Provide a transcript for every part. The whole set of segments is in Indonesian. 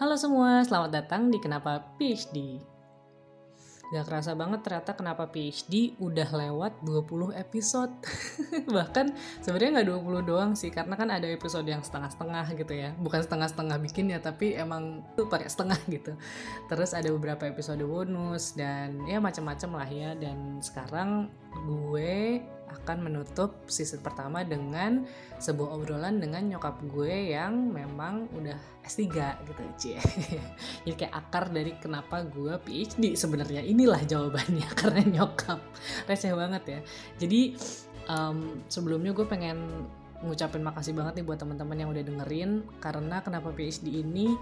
Halo semua, selamat datang di Kenapa PhD. Gak kerasa banget ternyata Kenapa PhD udah lewat 20 episode. Bahkan sebenarnya nggak 20 doang sih, karena kan ada episode yang setengah-setengah gitu ya. Bukan setengah-setengah bikin ya, tapi emang tuh pakai setengah gitu. Terus ada beberapa episode bonus dan ya macam-macam lah ya. Dan sekarang gue akan menutup season pertama dengan sebuah obrolan dengan nyokap gue yang memang udah S3 gitu cie. Jadi kayak akar dari kenapa gue PhD sebenarnya inilah jawabannya karena nyokap. Receh banget ya. Jadi um, sebelumnya gue pengen ngucapin makasih banget nih buat teman-teman yang udah dengerin karena kenapa PhD ini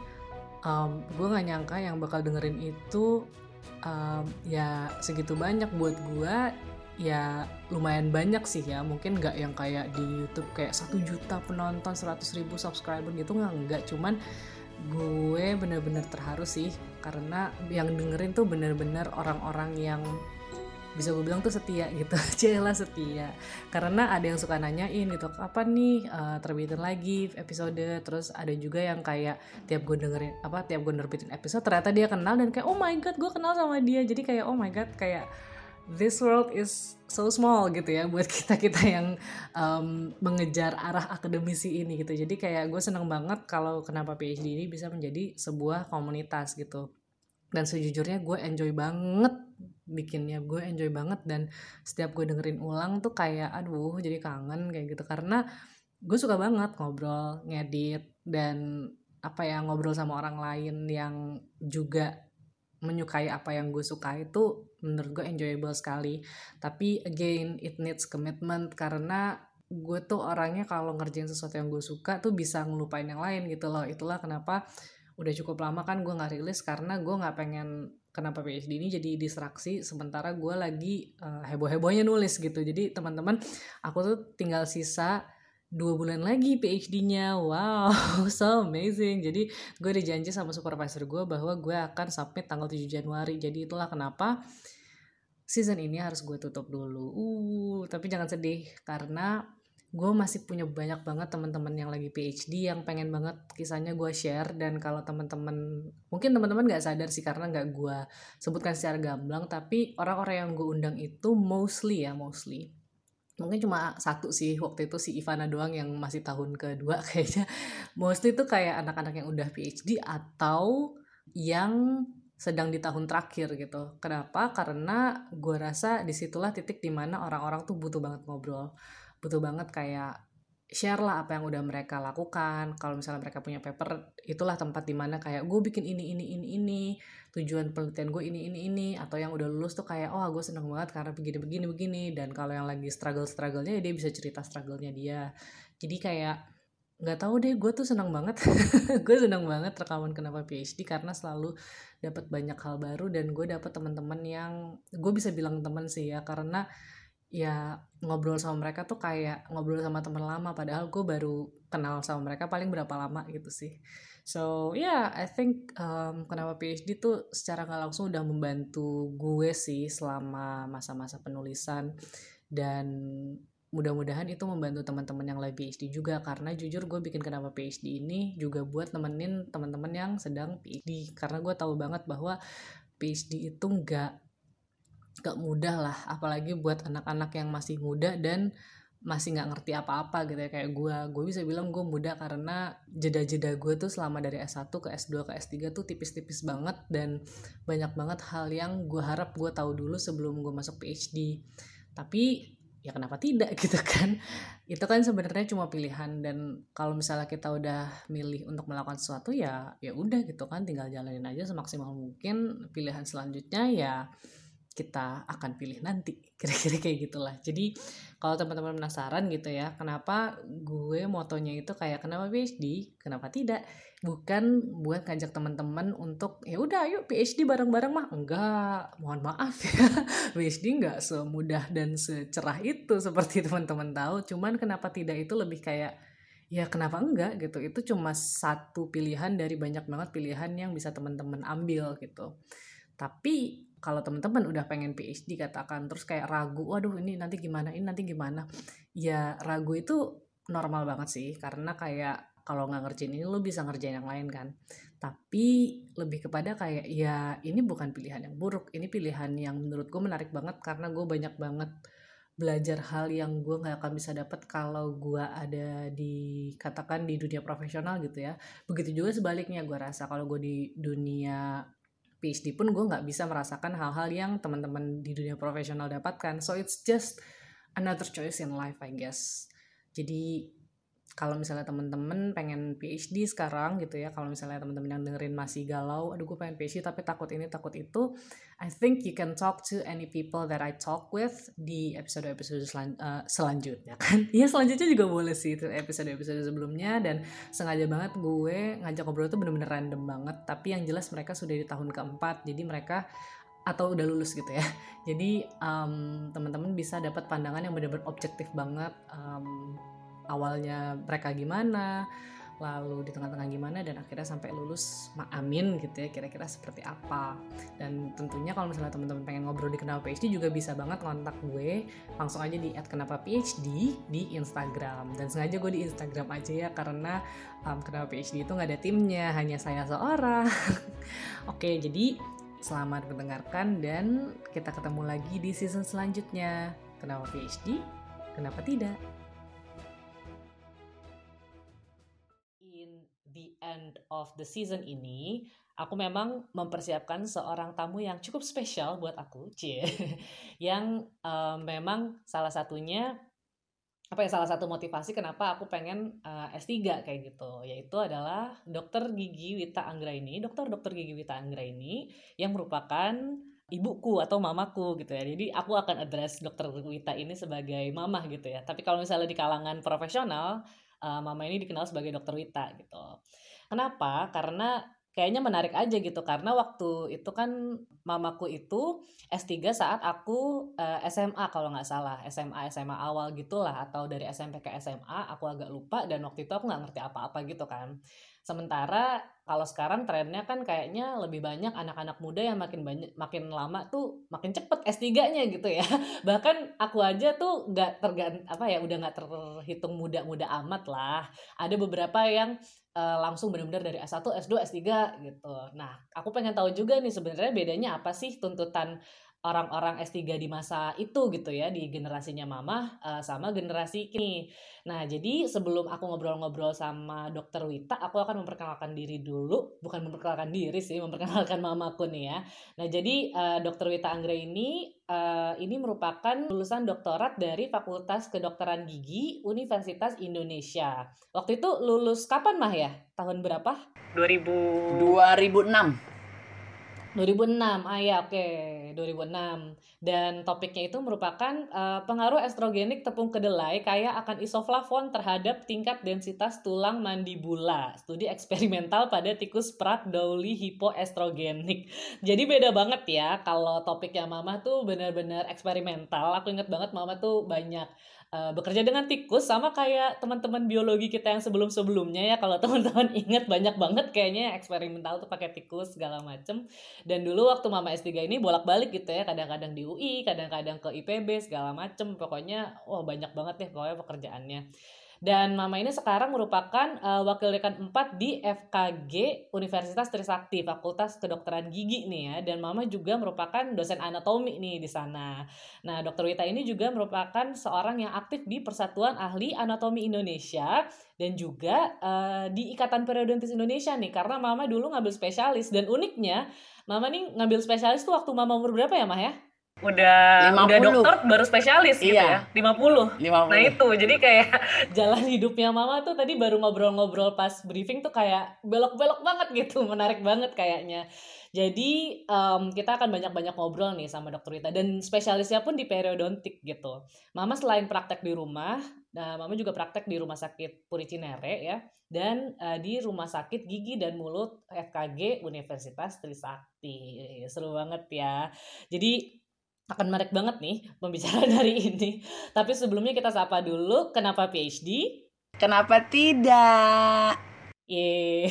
um, gue nggak nyangka yang bakal dengerin itu um, ya segitu banyak buat gue ya lumayan banyak sih ya. Mungkin nggak yang kayak di YouTube kayak satu juta penonton 100 ribu subscriber gitu nggak nggak. Cuman gue bener-bener terharu sih karena yang dengerin tuh bener-bener orang-orang yang bisa gue bilang tuh setia gitu. Cila setia. Karena ada yang suka nanyain gitu kapan nih uh, terbitin lagi episode? Terus ada juga yang kayak tiap gue dengerin apa tiap gue nerbitin episode ternyata dia kenal dan kayak oh my god gue kenal sama dia. Jadi kayak oh my god kayak this world is so small gitu ya buat kita kita yang um, mengejar arah akademisi ini gitu. Jadi kayak gue seneng banget kalau kenapa PhD ini bisa menjadi sebuah komunitas gitu. Dan sejujurnya gue enjoy banget bikinnya gue enjoy banget dan setiap gue dengerin ulang tuh kayak aduh jadi kangen kayak gitu. Karena gue suka banget ngobrol ngedit dan apa ya ngobrol sama orang lain yang juga menyukai apa yang gue suka itu menurut gue enjoyable sekali. Tapi again it needs commitment karena gue tuh orangnya kalau ngerjain sesuatu yang gue suka tuh bisa ngelupain yang lain gitu loh. Itulah kenapa udah cukup lama kan gue nggak rilis karena gue nggak pengen kenapa PhD ini jadi distraksi sementara gue lagi uh, heboh-hebohnya nulis gitu. Jadi teman-teman aku tuh tinggal sisa dua bulan lagi PhD-nya wow so amazing. Jadi gue udah janji sama supervisor gue bahwa gue akan submit tanggal 7 Januari. Jadi itulah kenapa season ini harus gue tutup dulu. Uh tapi jangan sedih karena gue masih punya banyak banget teman-teman yang lagi PhD yang pengen banget kisahnya gue share. Dan kalau teman-teman mungkin teman-teman nggak sadar sih karena nggak gue sebutkan secara gamblang tapi orang-orang yang gue undang itu mostly ya mostly mungkin cuma satu sih waktu itu si Ivana doang yang masih tahun kedua kayaknya. Mostly itu kayak anak-anak yang udah PhD atau yang sedang di tahun terakhir gitu. Kenapa? Karena gue rasa di situlah titik di mana orang-orang tuh butuh banget ngobrol. Butuh banget kayak share lah apa yang udah mereka lakukan. Kalau misalnya mereka punya paper itulah tempat di mana kayak gue bikin ini ini ini ini tujuan penelitian gue ini ini ini atau yang udah lulus tuh kayak oh gue seneng banget karena begini begini begini. Dan kalau yang lagi struggle strugglenya dia bisa cerita strugglenya dia. Jadi kayak nggak tahu deh gue tuh seneng banget. Gue seneng banget rekaman kenapa PhD karena selalu dapat banyak hal baru dan gue dapat teman-teman yang gue bisa bilang teman sih ya karena ya ngobrol sama mereka tuh kayak ngobrol sama teman lama padahal gue baru kenal sama mereka paling berapa lama gitu sih so yeah I think um, kenapa PhD tuh secara nggak langsung udah membantu gue sih selama masa-masa penulisan. Dan mudah-mudahan itu membantu teman-teman yang lagi PhD juga. Karena jujur gue bikin kenapa PhD ini juga buat nemenin teman-teman yang sedang PhD karena gue tahu banget bahwa PhD itu nggak gak mudah lah. Apalagi buat anak-anak yang masih muda dan masih nggak ngerti apa-apa gitu ya kayak gue gue bisa bilang gue muda karena jeda-jeda gue tuh selama dari S1 ke S2 ke S3 tuh tipis-tipis banget dan banyak banget hal yang gue harap gue tahu dulu sebelum gue masuk PhD tapi ya kenapa tidak gitu kan? Itu kan sebenarnya cuma pilihan dan kalau misalnya kita udah milih untuk melakukan sesuatu ya ya udah gitu kan tinggal jalanin aja semaksimal mungkin. Pilihan selanjutnya ya kita akan pilih nanti. Kira-kira kayak gitulah. Jadi kalau teman-teman penasaran gitu ya kenapa gue motonya itu kayak kenapa PhD kenapa tidak? Bukan buat ngajak teman-teman untuk ya udah yuk PhD bareng-bareng mah. Enggak. Mohon maaf ya. PhD enggak semudah dan secerah itu seperti teman-teman tahu. Cuman kenapa tidak itu lebih kayak ya kenapa enggak? gitu. Itu cuma satu pilihan dari banyak banget pilihan yang bisa teman-teman ambil gitu. Tapi kalau teman-teman udah pengen PhD katakan terus kayak ragu waduh ini nanti gimana ini nanti gimana. Ya ragu itu normal banget sih karena kayak kalau nggak ngerjain ini lo bisa ngerjain yang lain kan. Tapi lebih kepada kayak ya ini bukan pilihan yang buruk ini pilihan yang menurut gue menarik banget karena gue banyak banget belajar hal yang gue nggak akan bisa dapat kalau gue ada di katakan di dunia profesional gitu ya. Begitu juga sebaliknya gue rasa kalau gue di dunia PhD pun gue nggak bisa merasakan hal-hal yang teman-teman di dunia profesional dapatkan. So it's just another choice in life I guess. Jadi kalau misalnya temen-temen pengen PhD sekarang gitu ya kalau misalnya temen-temen yang dengerin masih galau aduh gue pengen PhD tapi takut ini takut itu I think you can talk to any people that I talk with di episode-episode selan uh, selanjutnya kan? Ya selanjutnya juga boleh sih itu episode-episode sebelumnya dan sengaja banget gue ngajak ngobrol tuh bener-bener random banget tapi yang jelas mereka sudah di tahun keempat jadi mereka atau udah lulus gitu ya. Jadi um, teman-teman bisa dapat pandangan yang benar-benar objektif banget um, awalnya mereka gimana lalu di tengah-tengah gimana dan akhirnya sampai lulus amin gitu ya kira-kira seperti apa. Dan tentunya kalau misalnya teman-teman pengen ngobrol di kenapa PhD juga bisa banget kontak gue langsung aja di kenapa PhD di Instagram. Dan sengaja gue di Instagram aja ya karena um, kenapa PhD itu nggak ada timnya hanya saya seorang. Oke jadi selamat mendengarkan dan kita ketemu lagi di season selanjutnya. Kenapa PhD kenapa tidak end of the season ini, aku memang mempersiapkan seorang tamu yang cukup spesial buat aku, cie, yang uh, memang salah satunya apa ya salah satu motivasi kenapa aku pengen uh, S3 kayak gitu yaitu adalah dokter gigi Wita Anggraini. Dokter dokter gigi Wita Anggraini yang merupakan ibuku atau mamaku gitu ya. Jadi aku akan address dokter Wita ini sebagai mamah gitu ya. Tapi kalau misalnya di kalangan profesional uh, mama ini dikenal sebagai dokter Wita gitu. Kenapa? Karena kayaknya menarik aja gitu karena waktu itu kan mamaku itu S3 saat aku uh, eh, SMA kalau nggak salah SMA SMA awal gitulah atau dari SMP ke SMA aku agak lupa dan waktu itu aku nggak ngerti apa-apa gitu kan Sementara kalau sekarang trennya kan kayaknya lebih banyak anak-anak muda yang makin banyak makin lama tuh makin cepet S3-nya gitu ya. Bahkan aku aja tuh nggak tergant apa ya udah nggak terhitung muda-muda amat lah. Ada beberapa yang uh, langsung benar-benar dari S1, S2, S3 gitu. Nah, aku pengen tahu juga nih sebenarnya bedanya apa sih tuntutan orang-orang S3 di masa itu gitu ya di generasinya mama uh, sama generasi kini. Nah, jadi sebelum aku ngobrol-ngobrol sama dokter Wita, aku akan memperkenalkan diri dulu, bukan memperkenalkan diri sih, memperkenalkan mamaku nih ya. Nah, jadi uh, dokter Wita Anggra ini uh, ini merupakan lulusan doktorat dari Fakultas Kedokteran Gigi Universitas Indonesia. Waktu itu lulus kapan mah ya? Tahun berapa? 2000 2006. 2006, ah ya oke, okay. 2006. Dan topiknya itu merupakan uh, pengaruh estrogenik tepung kedelai kaya akan isoflavon terhadap tingkat densitas tulang mandibula. Studi eksperimental pada tikus Pratt Dowley hipoestrogenik. Jadi beda banget ya kalau topiknya Mama tuh benar-benar eksperimental. Aku inget banget Mama tuh banyak uh, bekerja dengan tikus sama kayak teman-teman biologi kita yang sebelum-sebelumnya ya kalau teman-teman ingat banyak banget kayaknya eksperimental tuh pakai tikus segala macem dan dulu waktu mama S3 ini bolak-balik gitu ya kadang-kadang di UI kadang-kadang ke IPB segala macem pokoknya wah banyak banget deh pokoknya pekerjaannya dan Mama ini sekarang merupakan uh, wakil dekan 4 di FKG Universitas Trisakti, Fakultas Kedokteran Gigi nih ya. Dan Mama juga merupakan dosen anatomi nih di sana. Nah, Dokter Wita ini juga merupakan seorang yang aktif di Persatuan Ahli Anatomi Indonesia dan juga uh, di Ikatan Periodontis Indonesia nih karena Mama dulu ngambil spesialis dan uniknya Mama nih ngambil spesialis tuh waktu Mama umur berapa ya, Mah ya? udah 50. udah dokter baru spesialis gitu iya. gitu ya 50. 50 nah itu jadi kayak jalan hidupnya mama tuh tadi baru ngobrol-ngobrol pas briefing tuh kayak belok-belok banget gitu menarik banget kayaknya jadi um, kita akan banyak-banyak ngobrol nih sama dokter Rita dan spesialisnya pun di periodontik gitu mama selain praktek di rumah nah mama juga praktek di rumah sakit Puri Cinere ya dan uh, di Rumah Sakit Gigi dan Mulut FKG Universitas Trisakti. Seru banget ya. Jadi akan menarik banget nih pembicaraan hari ini. Tapi sebelumnya kita sapa dulu kenapa PhD? Kenapa tidak? Ye.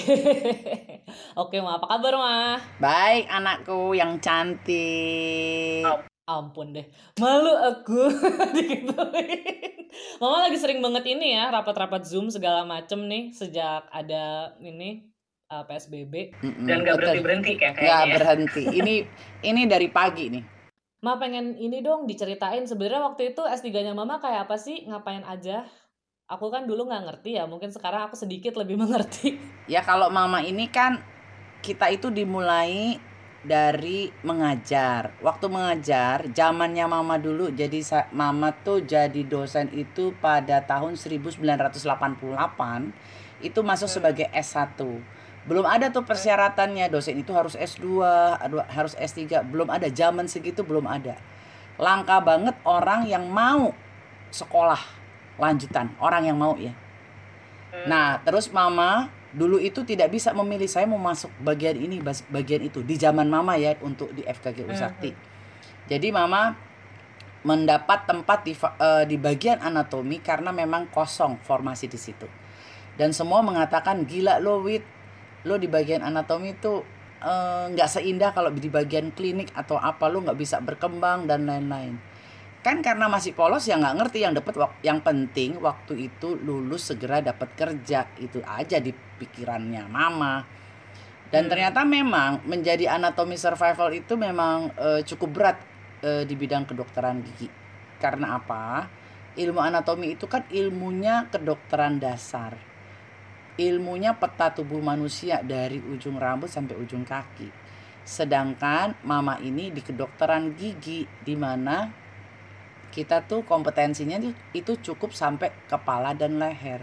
Oke, Ma, apa kabar, Ma? Baik, anakku yang cantik. Oh, ampun deh. Malu aku digituin. Mama lagi sering banget ini ya, rapat-rapat Zoom segala macem nih sejak ada ini uh, PSBB mm -mm, dan nggak berhenti berhenti kayak nggak ya. berhenti ini ini dari pagi nih Ma pengen ini dong diceritain sebenarnya waktu itu S3-nya Mama kayak apa sih? Ngapain aja? Aku kan dulu nggak ngerti ya, mungkin sekarang aku sedikit lebih mengerti. Ya kalau Mama ini kan kita itu dimulai dari mengajar. Waktu mengajar, zamannya Mama dulu jadi Mama tuh jadi dosen itu pada tahun 1988 itu masuk sebagai S1 belum ada tuh persyaratannya dosen itu harus S2 harus S3 belum ada zaman segitu belum ada. Langka banget orang yang mau sekolah lanjutan orang yang mau ya. Hmm. nah terus mama dulu itu tidak bisa memilih. Saya mau masuk bagian ini bagian itu. Di zaman mama ya untuk di FKG Usakti. Hmm. jadi mama mendapat tempat di uh, di bagian anatomi karena memang kosong formasi di situ. Dan semua mengatakan gila lo wit. Lo di bagian anatomi itu eh, nggak uh, seindah kalau di bagian klinik atau apa lo nggak bisa berkembang dan lain-lain kan karena masih polos ya nggak ngerti yang dapat yang penting waktu itu lulus segera dapat kerja itu aja di pikirannya mama dan hmm. ternyata memang menjadi anatomi survival itu memang uh, cukup berat uh, di bidang kedokteran gigi karena apa ilmu anatomi itu kan ilmunya kedokteran dasar ilmunya peta tubuh manusia dari ujung rambut sampai ujung kaki. Sedangkan mama ini di kedokteran gigi di mana kita tuh kompetensinya itu cukup sampai kepala dan leher.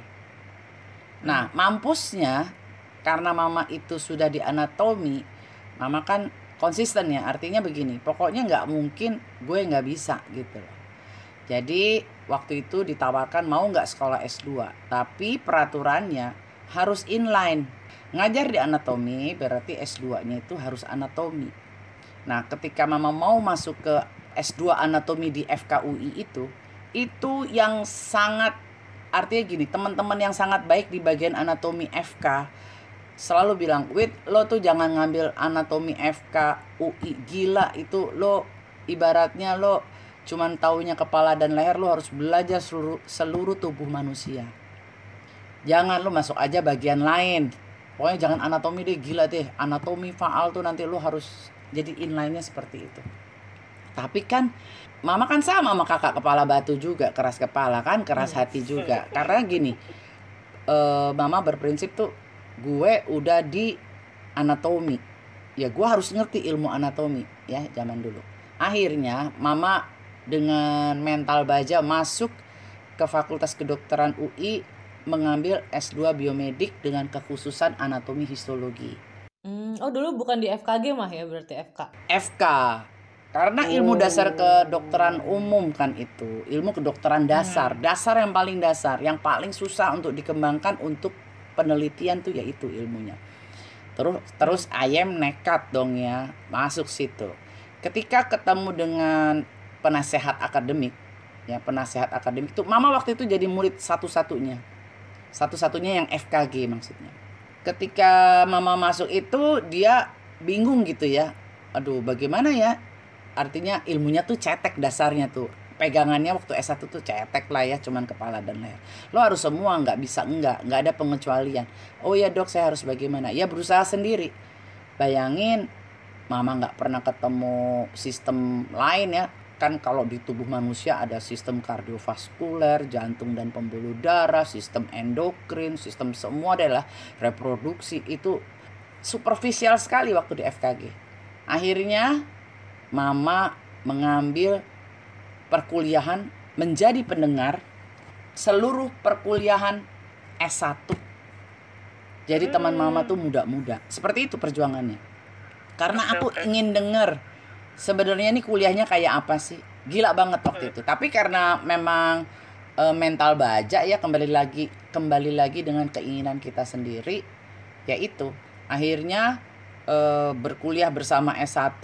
Nah, mampusnya karena mama itu sudah di anatomi, mama kan konsisten ya. Artinya begini, pokoknya nggak mungkin gue nggak bisa gitu loh. Jadi waktu itu ditawarkan mau nggak sekolah S2, tapi peraturannya harus inline. Ngajar di anatomi berarti S2-nya itu harus anatomi. Nah, ketika mama mau masuk ke S2 anatomi di FKUI itu, itu yang sangat artinya gini, teman-teman yang sangat baik di bagian anatomi FK selalu bilang, "Wait, lo tuh jangan ngambil anatomi FK UI gila itu lo ibaratnya lo cuman taunya kepala dan leher lo harus belajar seluruh seluruh tubuh manusia." jangan lu masuk aja bagian lain. Pokoknya jangan anatomi deh gila deh. Anatomi faal tuh nanti lu harus jadi inline-nya seperti itu tapi kan mama kan sama sama kakak kepala batu juga keras kepala kan keras hati juga karena gini uh, mama berprinsip tuh gue udah di anatomi ya gue harus ngerti ilmu anatomi ya zaman dulu akhirnya mama dengan mental baja masuk ke Fakultas Kedokteran UI mengambil S2 biomedik dengan kekhususan anatomi histologi. Hmm, oh dulu bukan di FKG mah ya berarti FK. FK. Karena ilmu oh. dasar kedokteran umum kan itu, ilmu kedokteran dasar, hmm. dasar yang paling dasar, yang paling susah untuk dikembangkan untuk penelitian tuh yaitu ilmunya. Terus terus ayam nekat dong ya masuk situ. Ketika ketemu dengan penasehat akademik, ya penasehat akademik itu mama waktu itu jadi murid satu-satunya satu-satunya yang FKG maksudnya ketika mama masuk itu dia bingung gitu ya aduh bagaimana ya artinya ilmunya tuh cetek dasarnya tuh. Pegangannya waktu S1 tuh cetek lah ya cuman kepala dan leher. Lo harus semua nggak bisa enggak nggak ada pengecualian. Oh ya dok saya harus bagaimana? Ya berusaha sendiri. Bayangin mama nggak pernah ketemu sistem lain ya. Kan kalau di tubuh manusia ada sistem kardiovaskuler, jantung dan pembuluh darah, sistem endokrin, sistem semua adalah reproduksi itu superficial sekali waktu di FKG. Akhirnya mama mengambil perkuliahan menjadi pendengar seluruh perkuliahan S1. Jadi hmm. teman mama tuh muda-muda. Seperti itu perjuangannya. Karena aku ingin dengar sebenarnya ini kuliahnya kayak apa sih gila banget waktu itu tapi karena memang e, mental baja ya kembali lagi kembali lagi dengan keinginan kita sendiri yaitu akhirnya e, berkuliah bersama S1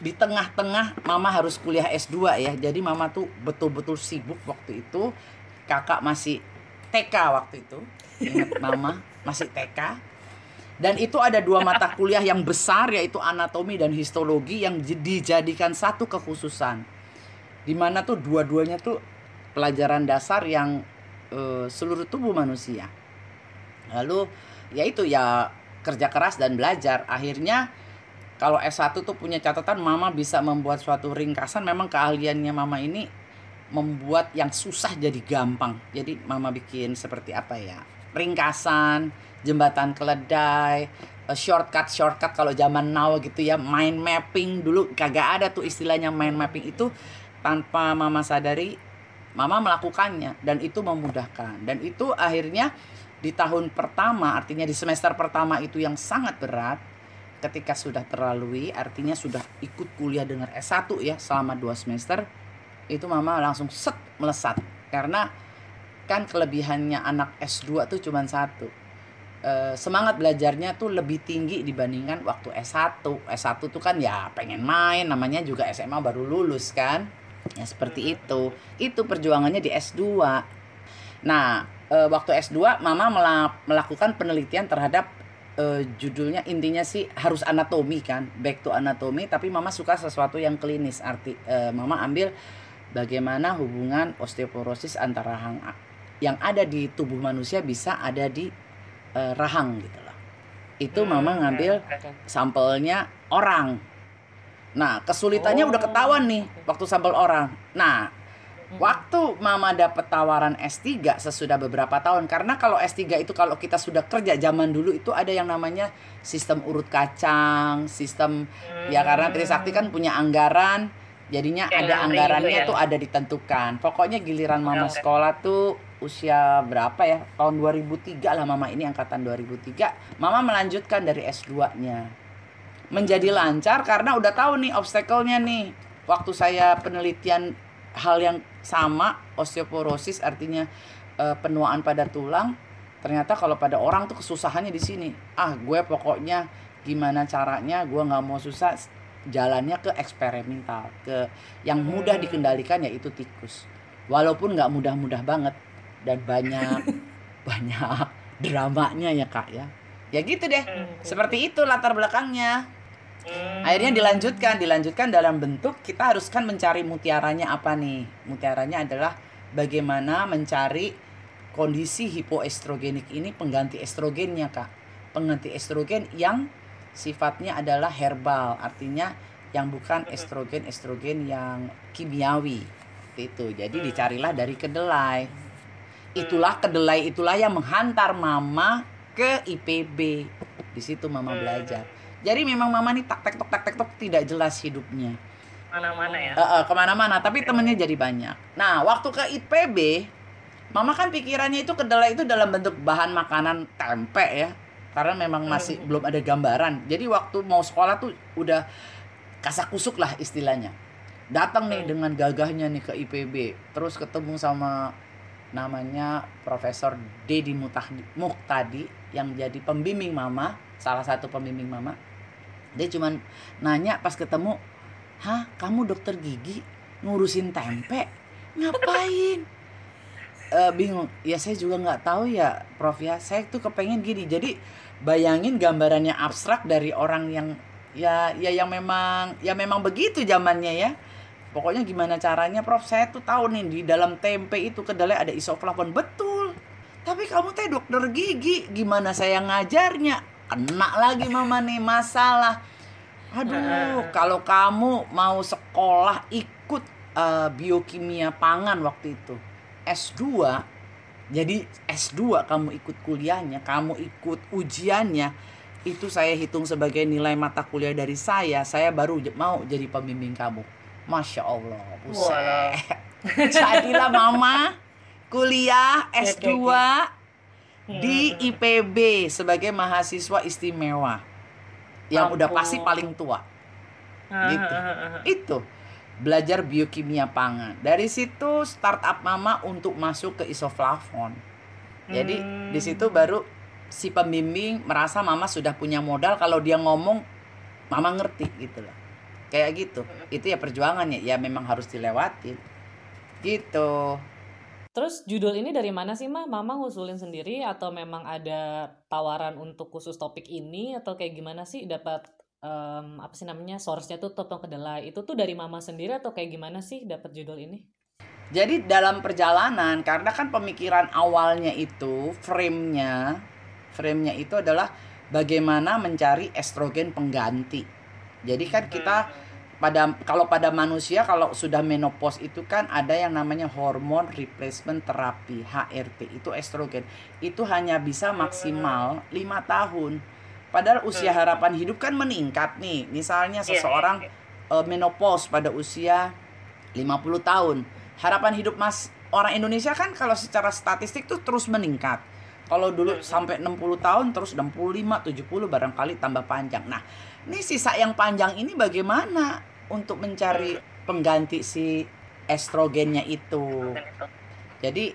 di tengah-tengah mama harus kuliah S2 ya. Jadi mama tuh betul-betul sibuk waktu itu. Kakak masih TK waktu itu. Ingat mama masih TK dan itu ada dua mata kuliah yang besar yaitu anatomi dan histologi yang dijadikan satu kekhususan. Di mana tuh dua-duanya tuh pelajaran dasar yang uh, seluruh tubuh manusia. Lalu yaitu ya kerja keras dan belajar. Akhirnya kalau S1 tuh punya catatan mama bisa membuat suatu ringkasan. Memang keahliannya mama ini membuat yang susah jadi gampang. Jadi mama bikin seperti apa ya? Ringkasan jembatan keledai eh, shortcut shortcut kalau zaman now gitu ya mind mapping. Dulu kagak ada tuh istilahnya mind mapping. Itu tanpa mama sadari mama melakukannya dan itu memudahkan. Dan itu akhirnya di tahun pertama artinya di semester pertama itu yang sangat berat ketika sudah terlalui artinya sudah ikut kuliah dengan S1 ya selama dua semester itu mama langsung set melesat. Karena kan kelebihannya anak S2 tuh cuma satu. E, semangat belajarnya tuh lebih tinggi dibandingkan waktu S1 S1 tuh kan ya pengen main namanya juga SMA baru lulus kan. Ya seperti itu. Itu perjuangannya di S2 nah e, waktu S2 mama melakukan penelitian terhadap e, judulnya intinya sih harus anatomi kan back to anatomi tapi mama suka sesuatu yang klinis arti e, mama ambil bagaimana hubungan osteoporosis antara rahang yang ada di tubuh manusia bisa ada di e, rahang gitu loh itu mama hmm, ngambil sampelnya orang Nah, kesulitannya oh. udah ketahuan nih waktu sampel orang. Nah, waktu mama dapat tawaran S3 sesudah beberapa tahun karena kalau S3 itu kalau kita sudah kerja zaman dulu itu ada yang namanya sistem urut kacang, sistem hmm. ya karena Trisakti kan punya anggaran jadinya ya, ada anggarannya ya. tuh ada ditentukan. Pokoknya giliran mama ya, sekolah tuh usia berapa ya? Tahun 2003 lah mama ini angkatan 2003. Mama melanjutkan dari S2-nya menjadi lancar karena udah tahu nih obstacle-nya nih. Waktu saya penelitian hal yang sama osteoporosis artinya e, penuaan pada tulang, ternyata kalau pada orang tuh kesusahannya di sini. Ah, gue pokoknya gimana caranya gue nggak mau susah jalannya ke eksperimental ke yang mudah hmm. dikendalikan yaitu tikus walaupun nggak mudah-mudah banget dan banyak banyak dramanya ya kak ya ya gitu deh hmm. seperti itu latar belakangnya Hmm. Akhirnya dilanjutkan, dilanjutkan dalam bentuk kita harus kan mencari mutiaranya apa nih? Mutiaranya adalah bagaimana mencari kondisi hipoestrogenik ini pengganti estrogennya kak. Pengganti estrogen yang sifatnya adalah herbal, artinya yang bukan estrogen-estrogen yang kimiawi. Itu. Jadi hmm. dicarilah dari kedelai. Itulah kedelai itulah yang menghantar mama ke IPB. Di situ mama hmm. belajar jadi memang mama nih tak tek tok tak tek tok tidak jelas hidupnya. Mana-mana ya. Uh, uh, ke mana-mana, tapi temennya jadi banyak. Nah, waktu ke IPB, mama kan pikirannya itu kedelai itu dalam bentuk bahan makanan tempe ya. Karena memang masih hmm. belum ada gambaran. Jadi waktu mau sekolah tuh udah kasak kusuk lah istilahnya. Datang nih hmm. dengan gagahnya nih ke IPB, terus ketemu sama namanya Profesor Dedi Muhtadi yang jadi pembimbing mama, salah satu pembimbing mama dia cuman nanya pas ketemu hah kamu dokter gigi ngurusin tempe? Ngapain? Uh, bingung. Ya saya juga nggak tahu ya prof ya. Saya tuh kepengen gini. Jadi bayangin gambarannya abstrak dari orang yang ya ya yang memang ya memang begitu zamannya ya. Pokoknya gimana caranya prof? Saya tuh tahu nih di dalam tempe itu kedelai ada isoflavon. Betul. Tapi kamu teh dokter gigi. Gimana saya ngajarnya kena lagi mama nih masalah. Aduh kalau kamu mau sekolah ikut uh, biokimia pangan waktu itu S2 jadi S2 kamu ikut kuliahnya kamu ikut ujiannya itu saya hitung sebagai nilai mata kuliah dari saya saya baru mau jadi pembimbing kamu. Masya Allah buset. Jadilah mama kuliah S2 di. IPB sebagai mahasiswa istimewa. Yang Ampun. udah pasti paling tua. Gitu. itu. Belajar biokimia pangan. Dari situ startup mama untuk masuk ke isoflavon. Jadi hmm. di situ baru si pembimbing merasa mama sudah punya modal. Kalau dia ngomong mama ngerti gitu loh. Kayak gitu. Hmm. itu ya perjuangannya. Ya memang harus dilewatin. Gitu Terus judul ini dari mana sih mah? Mama ngusulin sendiri atau memang ada tawaran untuk khusus topik ini atau kayak gimana sih dapat um, apa sih namanya source-nya tuh topeng kedelai itu tuh dari mama sendiri atau kayak gimana sih dapat judul ini? Jadi dalam perjalanan karena kan pemikiran awalnya itu frame-nya frame-nya itu adalah bagaimana mencari estrogen pengganti. Jadi kan kita pada kalau pada manusia kalau sudah menopause itu kan ada yang namanya hormon replacement terapi HRT itu estrogen. Itu hanya bisa maksimal lima tahun. Padahal usia harapan hidup kan meningkat nih. Misalnya iya, seseorang uh, menopause pada usia 50 tahun. Harapan hidup mas orang Indonesia kan kalau secara statistik tuh terus meningkat. Kalau dulu sampai 60 tahun terus 65 70 barangkali tambah panjang. Nah ini sisa yang panjang ini bagaimana untuk mencari pengganti si estrogennya itu. Jadi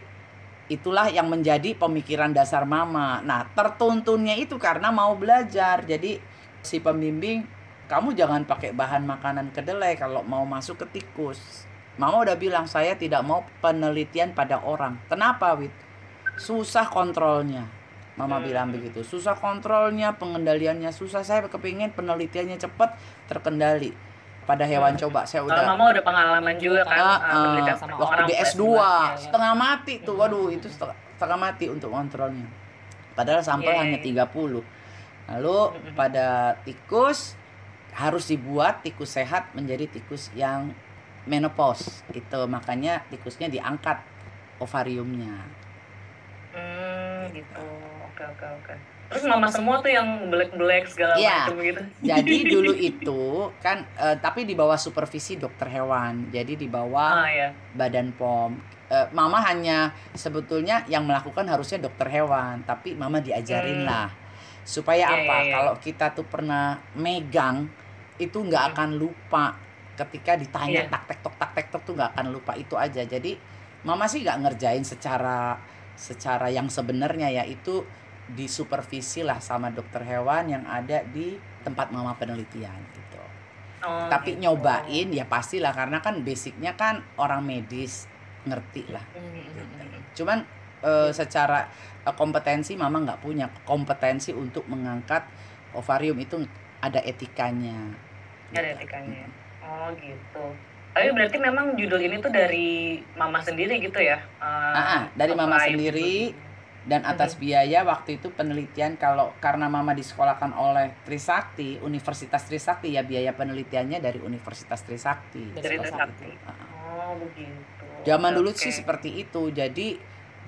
itulah yang menjadi pemikiran dasar mama. Nah, tertuntunnya itu karena mau belajar. Jadi si pembimbing, kamu jangan pakai bahan makanan kedelai kalau mau masuk ke tikus. Mama udah bilang saya tidak mau penelitian pada orang. Kenapa, Wit? Susah kontrolnya. Mama hmm. bilang begitu. Susah kontrolnya, pengendaliannya susah. Saya kepingin penelitiannya cepat, terkendali. Pada hewan hmm. coba saya udah. Mama udah pengalaman juga kan. Uh, uh, sama waktu orang di S2 ya, setengah mati tuh. Waduh, itu setengah, setengah mati untuk kontrolnya. Padahal sampel yeah. hanya 30. Lalu hmm. pada tikus harus dibuat tikus sehat menjadi tikus yang menopause. Itu makanya tikusnya diangkat ovariumnya. Hmm, gitu oke oke oke terus mama semua tuh yang black black segala ya, macam gitu jadi dulu itu kan uh, tapi di bawah supervisi dokter hewan jadi di bawah ah, ya. badan pom uh, mama hanya sebetulnya yang melakukan harusnya dokter hewan tapi mama diajarin hmm. lah supaya yeah, apa yeah, yeah. kalau kita tuh pernah megang itu nggak hmm. akan lupa ketika ditanya yeah. tak tek tok tak tek tok tuh nggak akan lupa itu aja jadi mama sih nggak ngerjain secara secara yang sebenarnya yaitu disupervisi lah sama dokter hewan yang ada di tempat mama penelitian gitu. Oh, Tapi gitu. nyobain ya pastilah karena kan basicnya kan orang medis ngerti lah. Gitu. Cuman e, secara e, kompetensi mama nggak punya kompetensi untuk mengangkat ovarium itu ada etikanya. Ada gitu. etikanya. Oh gitu. Tapi berarti memang judul ini tuh dari mama sendiri gitu ya? Uh, ah, dari mama sendiri dan atas biaya waktu itu penelitian kalau karena mama disekolahkan oleh Trisakti Universitas Trisakti ya biaya penelitiannya dari Universitas Trisakti. Dari Trisakti. Oh begitu. Zaman dulu okay. sih seperti itu. Jadi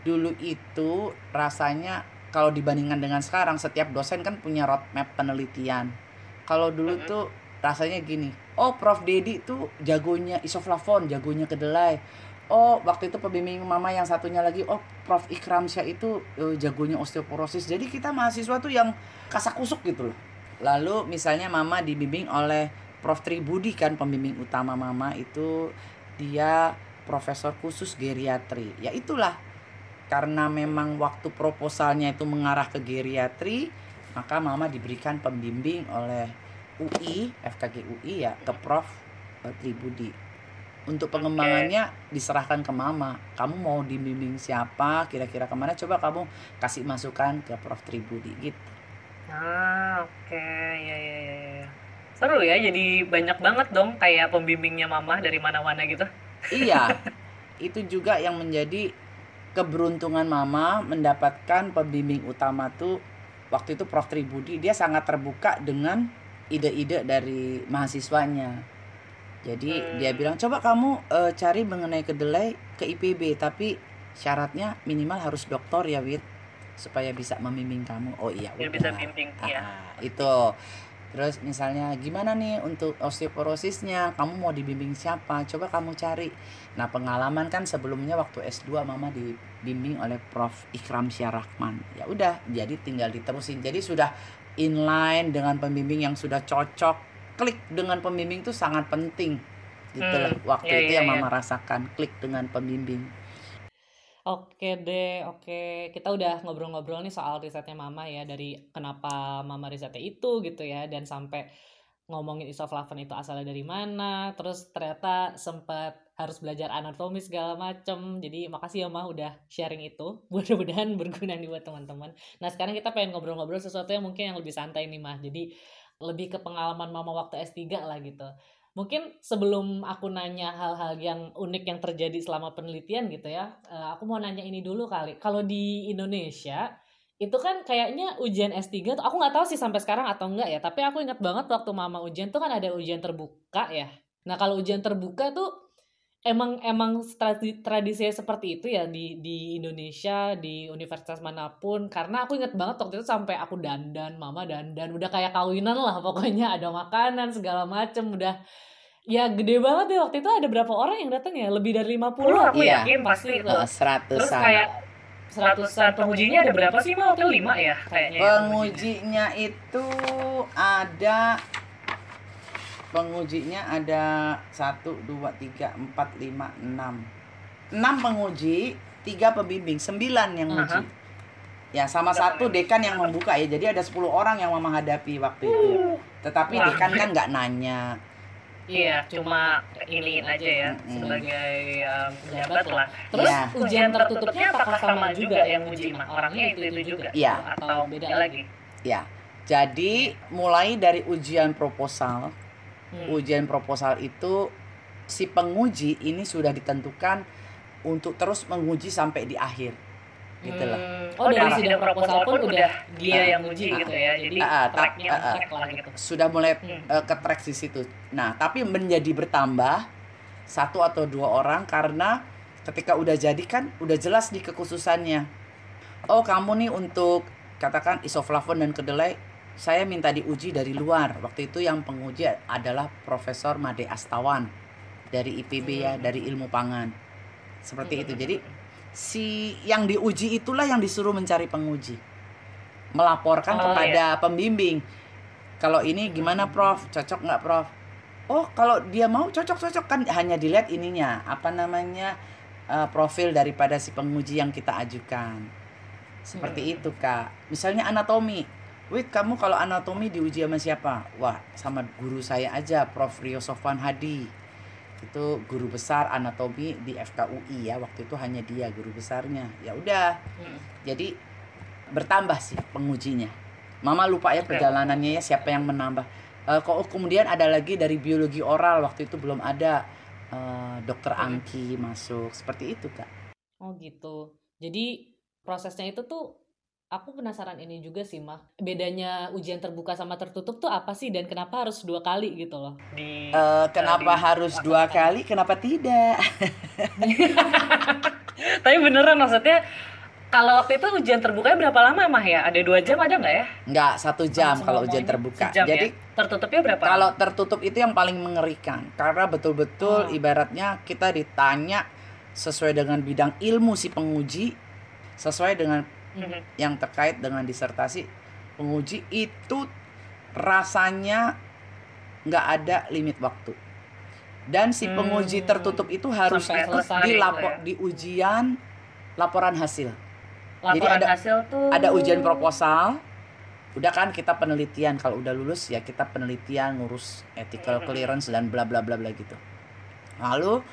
dulu itu rasanya kalau dibandingkan dengan sekarang setiap dosen kan punya roadmap penelitian. Kalau dulu mm-hmm. tuh rasanya gini oh Prof. Dedi tuh jagonya isoflavon jagonya kedelai oh waktu itu pembimbing mama yang satunya lagi oh Prof. Ikram Syah itu uh, jagonya osteoporosis. Jadi kita mahasiswa tuh yang kasak kusuk gitu loh. Lalu misalnya mama dibimbing oleh Prof. Tribudi kan pembimbing utama mama itu dia profesor khusus geriatri. Ya itulah karena memang waktu proposalnya itu mengarah ke geriatri maka mama diberikan pembimbing oleh UI FKG UI ya ke Prof. Tribudi untuk pengembangannya okay. diserahkan ke mama. Kamu mau dibimbing siapa? Kira-kira ke mana? Coba kamu kasih masukan ke Prof. Tribudi gitu. Ah oke. Okay. ya, ya ya ya. Seru ya jadi banyak banget dong kayak pembimbingnya mama dari mana-mana gitu. Iya. Itu juga yang menjadi keberuntungan mama mendapatkan pembimbing utama tuh waktu itu Prof. Tribudi. Dia sangat terbuka dengan ide-ide dari mahasiswanya jadi hmm. dia bilang coba kamu uh, cari mengenai kedelai ke IPB tapi syaratnya minimal harus dokter ya Wit supaya bisa membimbing kamu. Oh iya udah. bisa bimbing ah, ya. itu. Terus misalnya gimana nih untuk osteoporosisnya? Kamu mau dibimbing siapa? Coba kamu cari. Nah, pengalaman kan sebelumnya waktu S2 Mama dibimbing oleh Prof Ikram Syarahman. Ya udah, jadi tinggal diterusin. Jadi sudah inline dengan pembimbing yang sudah cocok klik dengan pembimbing itu sangat penting gitu hmm, waktu yeah, itu yeah, yang mama yeah. rasakan klik dengan pembimbing Oke deh, oke. Kita udah ngobrol-ngobrol nih soal risetnya Mama ya dari kenapa Mama risetnya itu gitu ya dan sampai ngomongin isoflavon itu asalnya dari mana. Terus ternyata sempat harus belajar anatomi segala macem. Jadi makasih ya Mah udah sharing itu. Mudah-mudahan berguna nih buat teman-teman. Nah sekarang kita pengen ngobrol-ngobrol sesuatu yang mungkin yang lebih santai nih Mah. Jadi lebih ke pengalaman mama waktu S3 lah gitu. Mungkin sebelum aku nanya hal-hal yang unik yang terjadi selama penelitian gitu ya, eh, aku mau nanya ini dulu kali. Kalau di Indonesia itu kan kayaknya ujian S3 tuh aku nggak tahu sih sampai sekarang atau enggak ya tapi aku ingat banget waktu mama ujian tuh kan ada ujian terbuka ya nah kalau ujian terbuka tuh emang emang tradisi tradisinya seperti itu ya di di Indonesia di universitas mana pun karena aku inget banget waktu itu sampai aku dandan mama dandan udah kayak kawinan lah pokoknya ada makanan segala macem udah ya gede banget ya waktu itu ada berapa orang yang datang ya lebih dari 50 Puluh aku Iya. yakin pasti itu. Eh, Terus seratusan kayak seratusan pengujinya ada berapa sih mah? Hotel lima ya kayaknya. ya, pengujinya itu ada pengujinya ada satu dua tiga empat lima enam enam penguji tiga pembimbing sembilan yang uji ya sama satu dekan yang membuka ya jadi ada 10 orang yang mama hadapi waktu itu tetapi Wah. dekan kan nggak nanya Iya, cuma iniin aja ya Mm-mm. sebagai um, Pejabat lah. terus Iya. ujian tertutupnya apakah sama juga yang uji mah? Orangnya itu itu juga. Iya. Atau beda lagi? ya jadi mulai dari ujian proposal Hmm. ujian proposal itu si penguji ini sudah ditentukan untuk terus menguji sampai di akhir gitu lah Hmm, Oh, dari dari sidang proposal pun udah dia Ah, yang uji ah, gitu ya. Jadi ah, ah, tracknya ah, ah. track lah gitu. sudah mulai Hmm. eh, ke track di situ. Nah, tapi menjadi bertambah satu atau dua orang karena ketika udah jadi kan udah jelas di kekhususannya. Oh, kamu nih untuk katakan isoflavon dan kedelai saya minta diuji dari luar. Waktu itu yang penguji adalah Profesor Made Astawan dari IPB ya, Hmm. dari ilmu pangan. Seperti itu. Jadi si yang diuji itulah yang disuruh mencari penguji. Melaporkan Oh, kepada pembimbing. Kalau ini gimana Prof? Cocok nggak Prof? Oh, kalau dia mau cocok-cocok kan hanya dilihat ininya, apa namanya? eh, profil daripada si penguji yang kita ajukan. Seperti Hmm. itu, Kak. Misalnya anatomi. Wih, kamu kalau anatomi diuji sama siapa? Wah, sama guru saya aja, Prof. Rio Sofwan Hadi. Itu guru besar anatomi di FKUI ya. Waktu itu hanya dia guru besarnya. Ya udah, Hmm. jadi bertambah sih pengujinya. Mama lupa ya perjalanannya ya siapa yang menambah. Eh, kok kemudian ada lagi dari biologi oral waktu itu belum ada eh, dokter Hmm. Angki masuk seperti itu kak. Oh gitu. Jadi prosesnya itu tuh aku penasaran ini juga sih mah. Bedanya ujian terbuka sama tertutup tuh apa sih dan kenapa harus dua kali gitu loh? Di Eh, kenapa Tadi- harus dua kali? Kenapa tidak? Tapi beneran maksudnya kalau waktu itu ujian terbukanya berapa lama mah ya? Ada dua jam ada nggak ya? Enggak satu jam Langsung kalau ujian terbuka. Sejam Jadi ya? Tertutupnya berapa? kalau tertutup itu yang paling mengerikan karena betul-betul Oh. ibaratnya kita ditanya sesuai dengan bidang ilmu si penguji, sesuai dengan Mhm. yang terkait dengan disertasi penguji itu rasanya nggak ada limit waktu dan si penguji Hmm. tertutup itu harus Sampai ikut di gitu ya. di ujian laporan hasil Laporan ada- hasil tuh ada ujian proposal udah kan kita penelitian kalau udah lulus ya kita penelitian ngurus ethical Mhm. clearance dan bla bla bla bla gitu lalu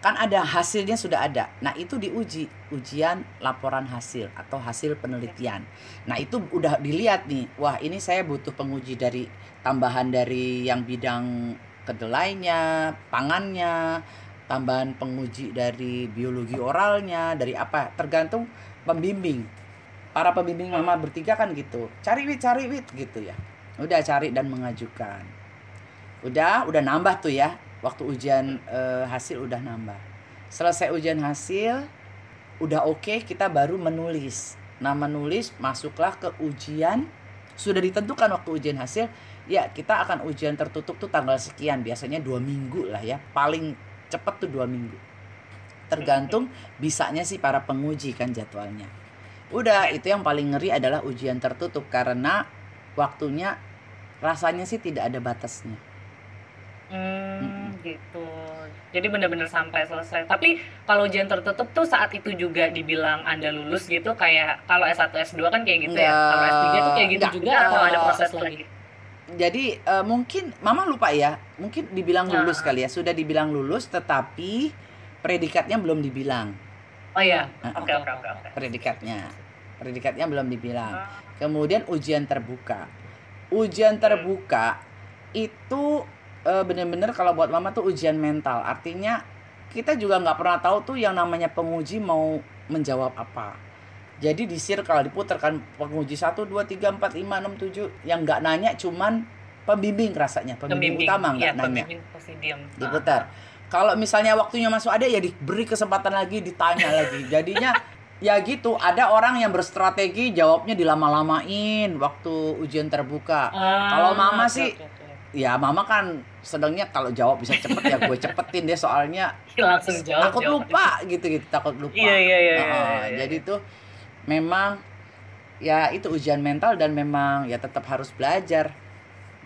kan ada hasilnya sudah ada. Nah itu diuji. Ujian laporan hasil atau hasil penelitian. Nah itu udah dilihat nih. Wah ini saya butuh penguji dari tambahan dari yang bidang kedelainya pangannya tambahan penguji dari biologi oralnya dari apa. Tergantung pembimbing. Para pembimbing mama bertiga kan gitu. Cari wit cari wit gitu ya. Udah cari dan mengajukan. Udah udah nambah tuh ya waktu ujian eh, hasil udah nambah. Selesai ujian hasil udah oke kita baru menulis. Nah menulis masuklah ke ujian. Sudah ditentukan waktu ujian hasil ya kita akan ujian tertutup tuh tanggal sekian. Biasanya dua minggu lah ya. Paling cepet tuh dua minggu. Tergantung bisanya sih para penguji kan jadwalnya. Udah itu yang paling ngeri adalah ujian tertutup karena waktunya rasanya sih tidak ada batasnya Hmm, gitu. Jadi benar-benar sampai selesai. Tapi kalau ujian tertutup tuh saat itu juga dibilang Anda lulus gitu kayak kalau S1 S2 kan kayak gitu ya. Kalau S3 tuh kayak gitu Enggak. juga atau ada proses lagi? jadi eh, mungkin mama lupa ya mungkin dibilang Nah. lulus kali ya sudah dibilang lulus tetapi predikatnya belum dibilang Oh iya. Nah, Oke, oke, oke, predikatnya predikatnya belum dibilang Ah, kemudian ujian terbuka ujian terbuka itu eh, bener-bener kalau buat mama tuh ujian mental artinya kita juga nggak pernah tahu tuh yang namanya penguji mau menjawab apa Jadi di circle diputar kan penguji 1 2 3 4 5 6 7 yang nggak nanya cuman pembimbing rasanya, pembimbing, utama nggak Iya, nanya. pembimbing pasti diam. Diputar. Kalau misalnya waktunya masuk ada ya diberi kesempatan lagi ditanya lagi. Jadinya ya gitu, ada orang yang berstrategi jawabnya dilama-lamain waktu ujian terbuka. Ah, Kalau mama oke, sih oke. Ya mama kan sedangnya kalau jawab bisa cepet ya gue cepetin deh soalnya langsung jawab. takut jawab. lupa gitu gitu takut lupa. Iya, iya, iya, Heeh, iya, iya. Jadi tuh memang ya itu ujian mental dan memang ya tetap harus belajar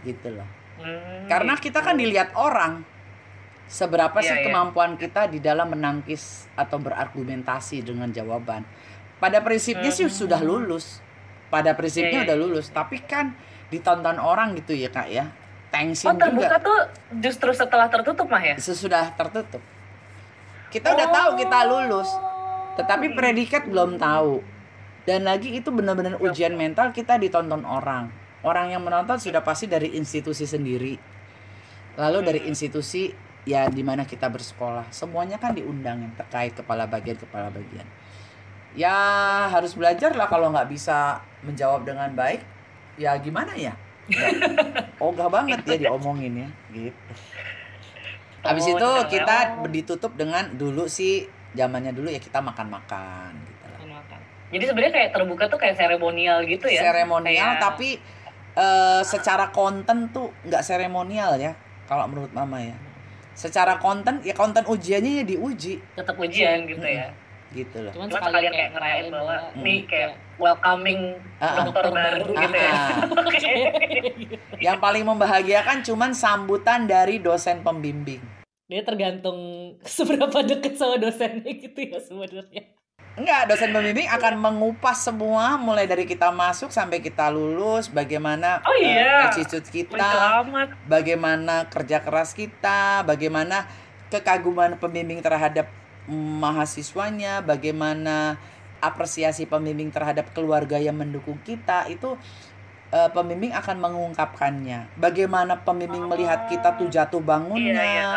gitu loh. Hmm, Karena kita kan gitu. dilihat orang seberapa Iya, sih iya. kemampuan kita di dalam menangkis atau berargumentasi dengan jawaban. Pada prinsipnya sih Hmm. sudah lulus. Pada prinsipnya Iya, iya. udah lulus, tapi kan ditonton orang gitu ya Kak ya. Tensin Oh juga terbuka tuh justru setelah tertutup mah ya? sesudah tertutup. Kita udah tahu kita lulus, tetapi predikat belum tahu. Dan lagi itu benar-benar ujian mental kita ditonton orang. Orang yang menonton sudah pasti dari institusi sendiri. Lalu dari Hmm. institusi ya di mana kita bersekolah. Semuanya kan diundang yang terkait kepala bagian kepala bagian. Ya harus belajar lah kalau nggak bisa menjawab dengan baik. Ya gimana ya? Ya, ogah banget ya diomongin ya gitu. Habis Oh, itu kita ditutup dengan dulu sih zamannya dulu ya kita makan-makan gitu lah. Makan-makan. Jadi sebenarnya kayak terbuka tuh kayak seremonial gitu ya? Seremonial Kayak- tapi eh, secara konten tuh nggak seremonial ya kalau menurut mama ya. Secara konten ya konten ujiannya ya diuji tetap ujian gitu ya. gitu loh. Cuman, Cuma sekalian kayak ngerayain bahwa bahwa nih kayak welcoming Ah, ah. dokter baru gitu ya. Ah, Yang paling membahagiakan cuman sambutan dari dosen pembimbing. dia tergantung seberapa deket sama dosennya gitu ya sebenarnya. Enggak, dosen pembimbing akan mengupas semua mulai dari kita masuk sampai kita lulus, bagaimana Oh eh, iya. attitude kita, Selamat. bagaimana kerja keras kita, bagaimana kekaguman pembimbing terhadap mahasiswanya, bagaimana apresiasi pembimbing terhadap keluarga yang mendukung kita itu eh, pembimbing akan mengungkapkannya. Bagaimana pembimbing melihat kita tuh jatuh bangunnya, Iya, iya.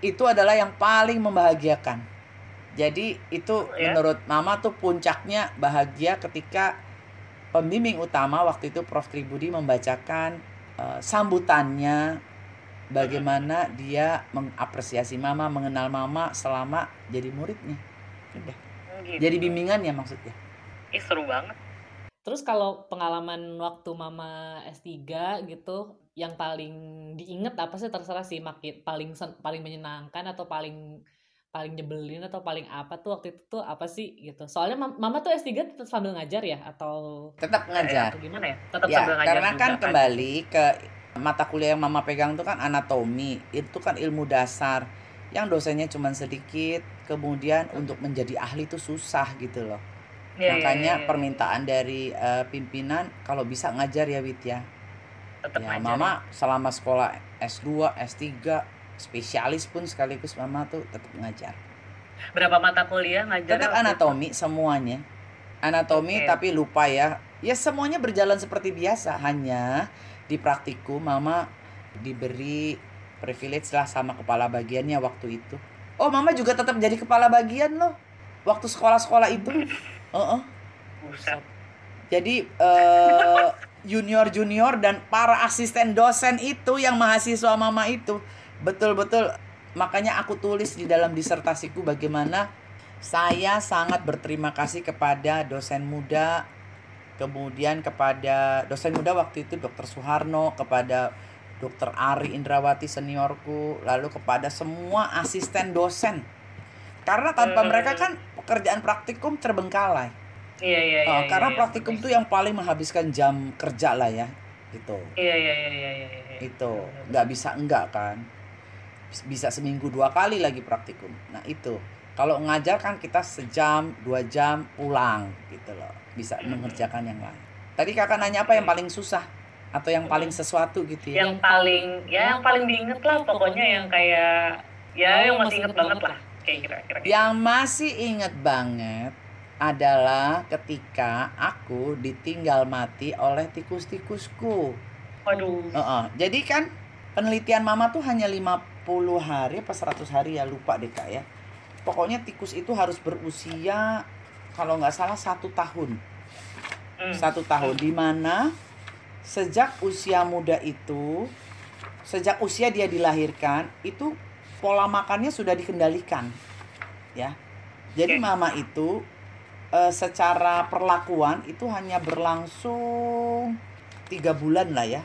itu adalah yang paling membahagiakan. Jadi itu Ya. menurut Mama tuh puncaknya bahagia ketika pembimbing utama waktu itu Prof Tribudi membacakan eh, sambutannya bagaimana dia mengapresiasi Mama, mengenal Mama selama jadi muridnya. Udah. Gitu. Jadi bimbingannya maksudnya. Ih, seru banget. Terus kalau pengalaman waktu mama S3 gitu yang paling diinget apa sih terserah sih makin paling sen- paling menyenangkan atau paling paling nyebelin atau paling apa tuh waktu itu tuh apa sih gitu. Soalnya mam- mama tuh S3 tetap sambil ngajar ya atau Tetap ngajar. atau Gimana ya? Tetap Ya, sambil ngajar karena juga kan kembali ke mata kuliah yang Mama pegang itu kan anatomi, itu kan ilmu dasar yang dosennya cuma sedikit, kemudian untuk menjadi ahli itu susah gitu loh. Iya, iya, Makanya iya, iya. permintaan dari eh, pimpinan kalau bisa ngajar ya Wit ya. Tetap Ya ngajar. Mama selama sekolah S2, S3, spesialis pun sekaligus Mama tuh tetap ngajar. Berapa mata kuliah ngajar? Tetap anatomi semuanya. Anatomi Oke. tapi lupa ya. Ya semuanya berjalan seperti biasa, hanya di praktikum Mama diberi privilege lah sama kepala bagiannya waktu itu. Oh, Mama juga tetap jadi kepala bagian loh. Waktu sekolah-sekolah itu. Heeh. Buset. Jadi eh, junior-junior dan para asisten dosen itu yang mahasiswa Mama itu betul-betul makanya aku tulis di dalam disertasiku bagaimana saya sangat berterima kasih kepada dosen muda kemudian kepada dosen muda waktu itu Dr. Suharno kepada Dr. Ari Indrawati seniorku lalu kepada semua asisten dosen karena tanpa Hmm. mereka kan pekerjaan praktikum terbengkalai Iya, iya, iya. Iya, karena iya, praktikum bener. tuh yang paling menghabiskan jam kerja lah ya gitu Iya, iya, iya, iya, iya. iya. itu nggak bisa enggak kan bisa seminggu dua kali lagi praktikum nah itu kalau ngajar kan kita sejam dua jam pulang gitu loh bisa Hmm. mengerjakan yang lain tadi kakak nanya apa yang paling susah atau yang paling sesuatu gitu ya Yang paling, ya yang paling diinget lah pokoknya yang kayak, ya yang masih inget banget lah. Kayak kira-kira. gitu. yang masih inget banget adalah ketika aku ditinggal mati oleh tikus-tikusku Waduh. Heeh. Jadi kan penelitian mama tuh hanya 50 hari apa 100 hari ya lupa deh kak ya. Pokoknya tikus itu harus berusia kalau nggak salah satu tahun Hmm. satu tahun di mana sejak usia muda itu sejak usia dia dilahirkan itu pola makannya sudah dikendalikan ya. Jadi mama itu eh, secara perlakuan itu hanya berlangsung tiga bulan lah ya.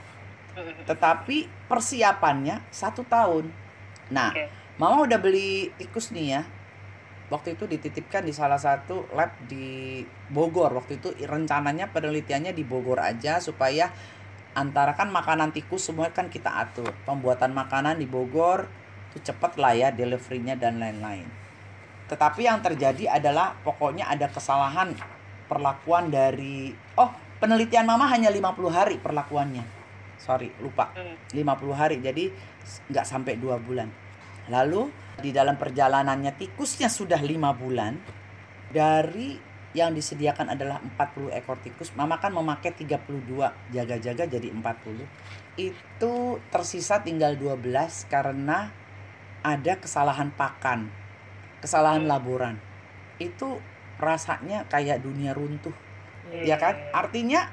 Tetapi persiapannya satu tahun. Nah mama udah beli tikus nih ya waktu itu dititipkan di salah satu lab di Bogor. Waktu itu rencananya penelitiannya di Bogor aja supaya antara kan makanan tikus semua kan kita atur. Pembuatan makanan di Bogor itu cepet lah ya deliverynya dan lain-lain. Tetapi yang terjadi adalah pokoknya ada kesalahan perlakuan dari oh penelitian mama hanya 50 hari perlakuannya. Sorry lupa. Hmm. 50 hari jadi nggak sampai dua bulan. Lalu di dalam perjalanannya tikusnya sudah lima bulan dari yang disediakan adalah 40 ekor tikus mama kan memakai 32 jaga-jaga jadi 40 itu tersisa tinggal 12 karena ada kesalahan pakan kesalahan laboran. Itu rasanya kayak dunia runtuh ya kan? Artinya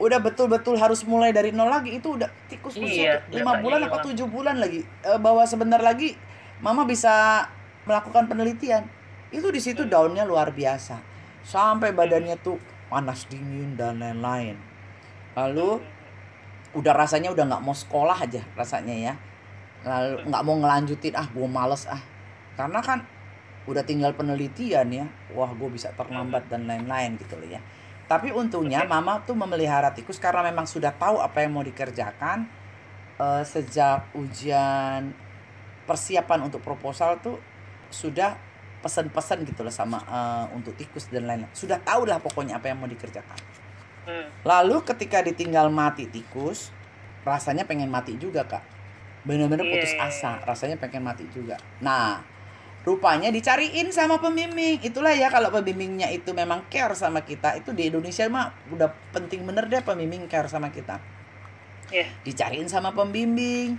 udah betul-betul harus mulai dari nol lagi itu udah tikus Iya, usia lima bulan apa tujuh bulan lagi. Eh, bahwa sebentar lagi mama bisa melakukan penelitian. Itu di situ daunnya luar biasa. Sampai badannya tuh panas dingin dan lain-lain. Lalu udah rasanya udah nggak mau sekolah aja rasanya ya. Lalu nggak mau ngelanjutin ah gue males ah. Karena kan udah tinggal penelitian ya. Wah gue bisa terlambat dan lain-lain gitu loh ya. Tapi untungnya mama tuh memelihara tikus karena memang sudah tahu apa yang mau dikerjakan. Eh, sejak ujian persiapan untuk proposal tuh sudah pesan-pesan gitu loh sama eh, untuk tikus dan lain-lain sudah tahu lah pokoknya apa yang mau dikerjakan Hmm. Lalu ketika ditinggal mati tikus, rasanya pengen mati juga kak. Bener-bener Iya, putus iya, asa, rasanya pengen mati juga. Nah, rupanya dicariin sama pembimbing. Itulah ya kalau pembimbingnya itu memang care sama kita, itu di Indonesia mah udah penting bener deh pembimbing care sama kita. Iya. Dicariin sama pembimbing.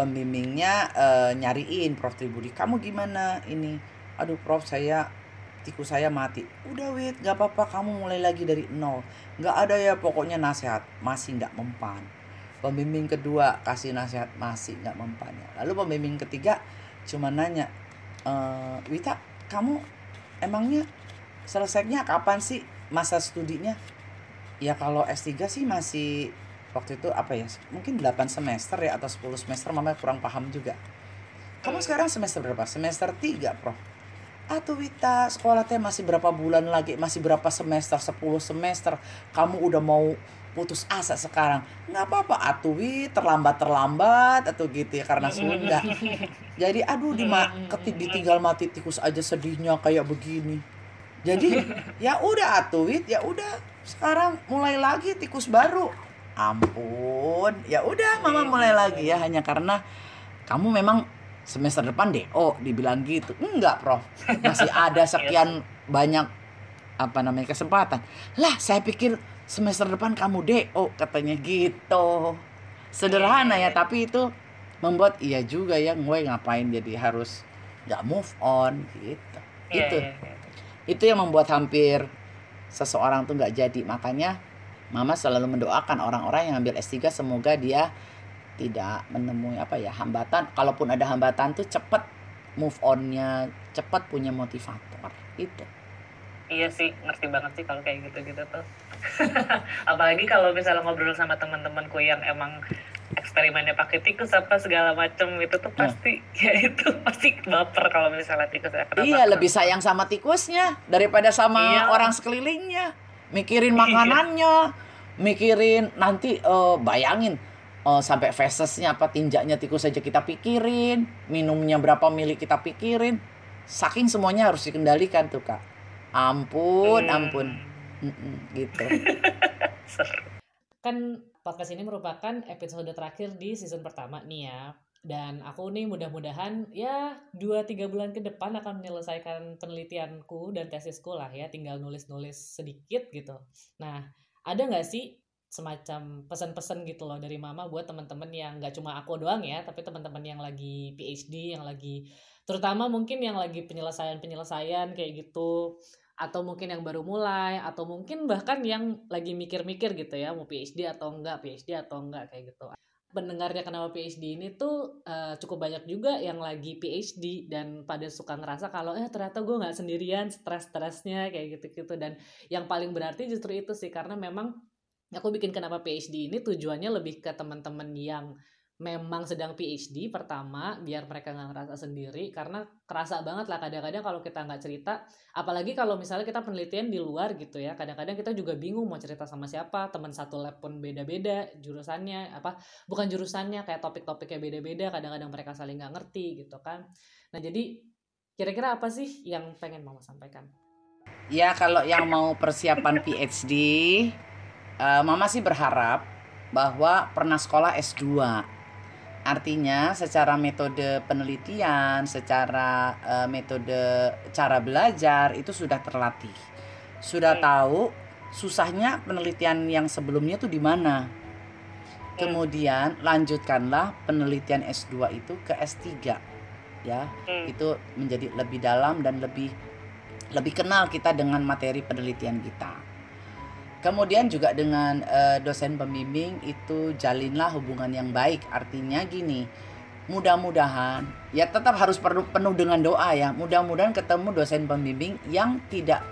Pembimbingnya eh, nyariin Prof Tribudi, kamu gimana ini? Aduh Prof saya tikus saya mati. Udah wait, gak apa-apa kamu mulai lagi dari nol. Gak ada ya pokoknya nasihat, masih nggak mempan. Pembimbing kedua kasih nasihat masih nggak mempan ya. Lalu pembimbing ketiga cuma nanya, e, Wita kamu emangnya selesainya kapan sih masa studinya? Ya kalau S3 sih masih waktu itu apa ya mungkin 8 semester ya atau 10 semester mama kurang paham juga. Kamu sekarang semester berapa? Semester 3 Prof. Atuh Wita, sekolah teh masih berapa bulan lagi, masih berapa semester, 10 semester. Kamu udah mau putus asa sekarang. Nggak apa-apa, atuh Wit, terlambat-terlambat atau gitu ya karena Sunda. Jadi aduh di ketik ditinggal mati tikus aja sedihnya kayak begini. Jadi ya udah atuh Wit, ya udah sekarang mulai lagi tikus baru. Ampun, ya udah mama mulai lagi ya hanya karena kamu memang semester depan deh oh dibilang gitu. Enggak prof. Masih ada sekian banyak apa namanya kesempatan. Lah saya pikir semester depan kamu deh oh katanya gitu. Sederhana ya tapi itu membuat iya juga ya gue ngapain jadi harus nggak move on gitu. Iya, itu. iya, iya. itu yang membuat hampir seseorang tuh nggak jadi. Makanya mama selalu mendoakan orang-orang yang ambil S3 semoga dia tidak menemui apa ya hambatan kalaupun ada hambatan tuh cepet move onnya cepet punya motivator itu Iya sih, ngerti banget sih kalau kayak gitu-gitu tuh. Apalagi kalau misalnya ngobrol sama teman-temanku yang emang eksperimennya pakai tikus apa segala macem itu tuh pasti ya itu pasti baper kalau misalnya tikus ya. Kenapa? iya lebih sayang sama tikusnya daripada sama Iya. orang sekelilingnya mikirin makanannya mikirin nanti eh, bayangin eh, sampai fesesnya apa tinjaknya tikus saja kita pikirin minumnya berapa mili kita pikirin saking semuanya harus dikendalikan tuh kak. Ampun Hmm. ampun. Mm-mm, gitu. Kan podcast ini merupakan episode terakhir di season pertama nih ya dan aku nih mudah-mudahan ya 2-3 bulan ke depan akan menyelesaikan penelitianku dan tesisku lah ya tinggal nulis-nulis sedikit gitu. Nah ada nggak sih semacam pesan-pesan gitu loh dari mama buat teman-teman yang nggak cuma aku doang ya tapi teman-teman yang lagi PhD yang lagi terutama mungkin yang lagi penyelesaian-penyelesaian kayak gitu atau mungkin yang baru mulai atau mungkin bahkan yang lagi mikir-mikir gitu ya mau PhD atau enggak PhD atau enggak kayak gitu pendengarnya kenapa PhD ini tuh uh, cukup banyak juga yang lagi PhD dan pada suka ngerasa kalau eh ternyata gue nggak sendirian stres-stresnya kayak gitu-gitu. Dan yang paling berarti justru itu sih karena memang aku bikin kenapa PhD ini tujuannya lebih ke teman-teman yang memang sedang PhD pertama biar mereka nggak ngerasa sendiri karena kerasa banget lah kadang-kadang kalau kita nggak cerita. Apalagi kalau misalnya kita penelitian di luar gitu ya kadang-kadang kita juga bingung mau cerita sama siapa teman satu lab pun beda-beda jurusannya apa bukan jurusannya kayak topik-topiknya beda-beda kadang-kadang mereka saling nggak ngerti gitu kan. Nah jadi kira-kira apa sih yang pengen mama sampaikan? Ya kalau yang mau persiapan PhD uh, mama sih berharap bahwa pernah sekolah S2 Artinya secara metode penelitian, secara uh, metode cara belajar itu sudah terlatih. Sudah hmm. tahu susahnya penelitian yang sebelumnya itu di mana. Hmm. Kemudian lanjutkanlah penelitian S2 itu ke S3. Ya, hmm. itu menjadi lebih dalam dan lebih lebih kenal kita dengan materi penelitian kita. Kemudian juga dengan uh, dosen pembimbing itu jalinlah hubungan yang baik. Artinya gini, mudah-mudahan ya tetap harus penuh, dengan doa ya. Mudah-mudahan ketemu dosen pembimbing yang tidak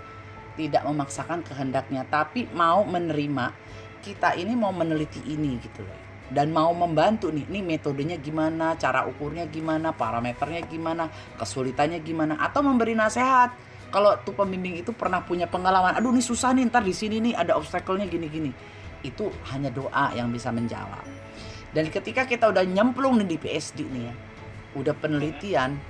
tidak memaksakan kehendaknya tapi mau menerima kita ini mau meneliti ini gitu loh. Dan mau membantu nih, nih metodenya gimana, cara ukurnya gimana, parameternya gimana, kesulitannya gimana atau memberi nasihat kalau tuh pembimbing itu pernah punya pengalaman aduh ini susah nih ntar di sini nih ada obstacle-nya gini-gini. Itu hanya doa yang bisa menjawab. Dan ketika kita udah nyemplung nih di PSD nih ya udah penelitian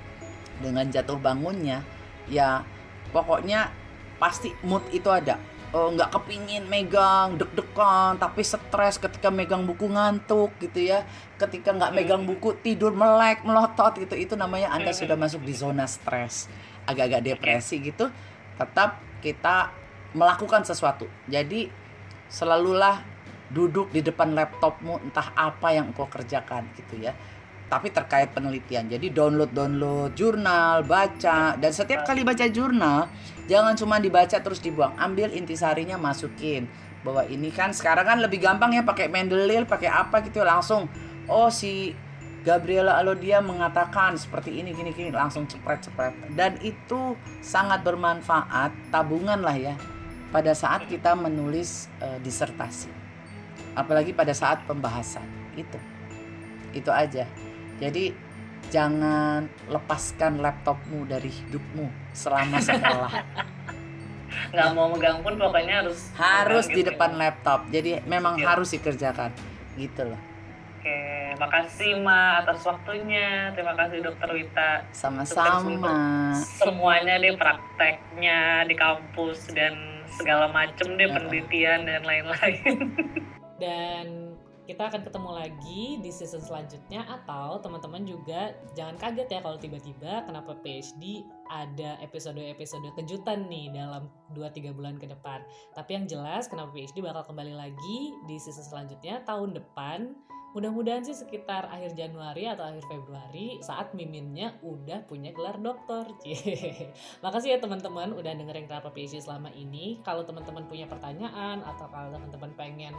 dengan jatuh bangunnya ya pokoknya pasti mood itu ada. Oh, nggak kepingin megang deg-degan tapi stres ketika megang buku ngantuk gitu ya. Ketika nggak megang buku tidur melek melotot gitu. Itu namanya anda sudah masuk di zona stres agak-agak depresi gitu tetap kita melakukan sesuatu. Jadi selalulah duduk di depan laptopmu entah apa yang engkau kerjakan gitu ya. Tapi terkait penelitian. Jadi download download jurnal baca dan setiap kali baca jurnal jangan cuma dibaca terus dibuang. Ambil intisarinya masukin. Bahwa ini kan sekarang kan lebih gampang ya pakai Mendelil pakai apa gitu langsung oh si Gabriela Alodia mengatakan seperti ini gini gini langsung cepret-cepret. Dan itu sangat bermanfaat tabungan lah ya pada saat kita menulis e, disertasi. Apalagi pada saat pembahasan itu. Itu aja. Jadi jangan lepaskan laptopmu dari hidupmu selama sekolah. Nggak mau megang pun pokoknya harus harus di gitu depan ya. laptop. Jadi memang ya. harus dikerjakan. Gitu loh. Oke, makasih Ma atas waktunya. Terima kasih Dokter Wita. Sama-sama. Semuanya deh prakteknya di kampus dan segala macem deh penelitian dan lain-lain. Dan kita akan ketemu lagi di season selanjutnya atau teman-teman juga jangan kaget ya kalau tiba-tiba kenapa PhD ada episode-episode kejutan nih dalam 2-3 bulan ke depan. Tapi yang jelas kenapa PhD bakal kembali lagi di season selanjutnya tahun depan Mudah-mudahan sih sekitar akhir Januari atau akhir Februari saat miminnya udah punya gelar dokter. Makasih ya teman-teman udah dengerin kenapa PhD selama ini. Kalau teman-teman punya pertanyaan atau kalau teman-teman pengen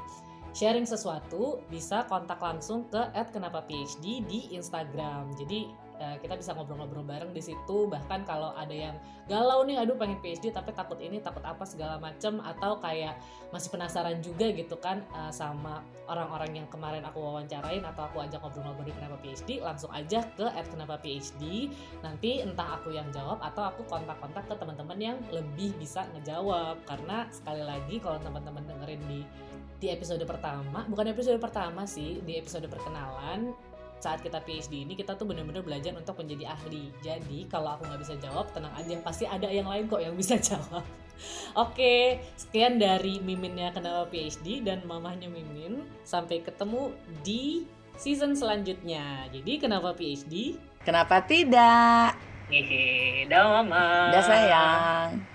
sharing sesuatu, bisa kontak langsung ke @kenapa_phd di Instagram. Jadi Eh, kita bisa ngobrol-ngobrol bareng di situ bahkan kalau ada yang galau nih aduh pengen PhD tapi takut ini takut apa segala macem atau kayak masih penasaran juga gitu kan uh, sama orang-orang yang kemarin aku wawancarain atau aku ajak ngobrol-ngobrol di kenapa PhD langsung aja ke kenapa PhD nanti entah aku yang jawab atau aku kontak-kontak ke teman-teman yang lebih bisa ngejawab. Karena sekali lagi kalau teman-teman dengerin di di episode pertama bukan episode pertama sih di episode perkenalan saat kita PhD ini kita tuh bener-bener belajar untuk menjadi ahli. Jadi kalau aku nggak bisa jawab, tenang aja, pasti ada yang lain kok yang bisa jawab. Oke, sekian dari Miminnya Kenapa PhD dan mamahnya Mimin. Sampai ketemu di season selanjutnya. Jadi kenapa PhD? Kenapa tidak? Hehe, dah mama. Dah sayang.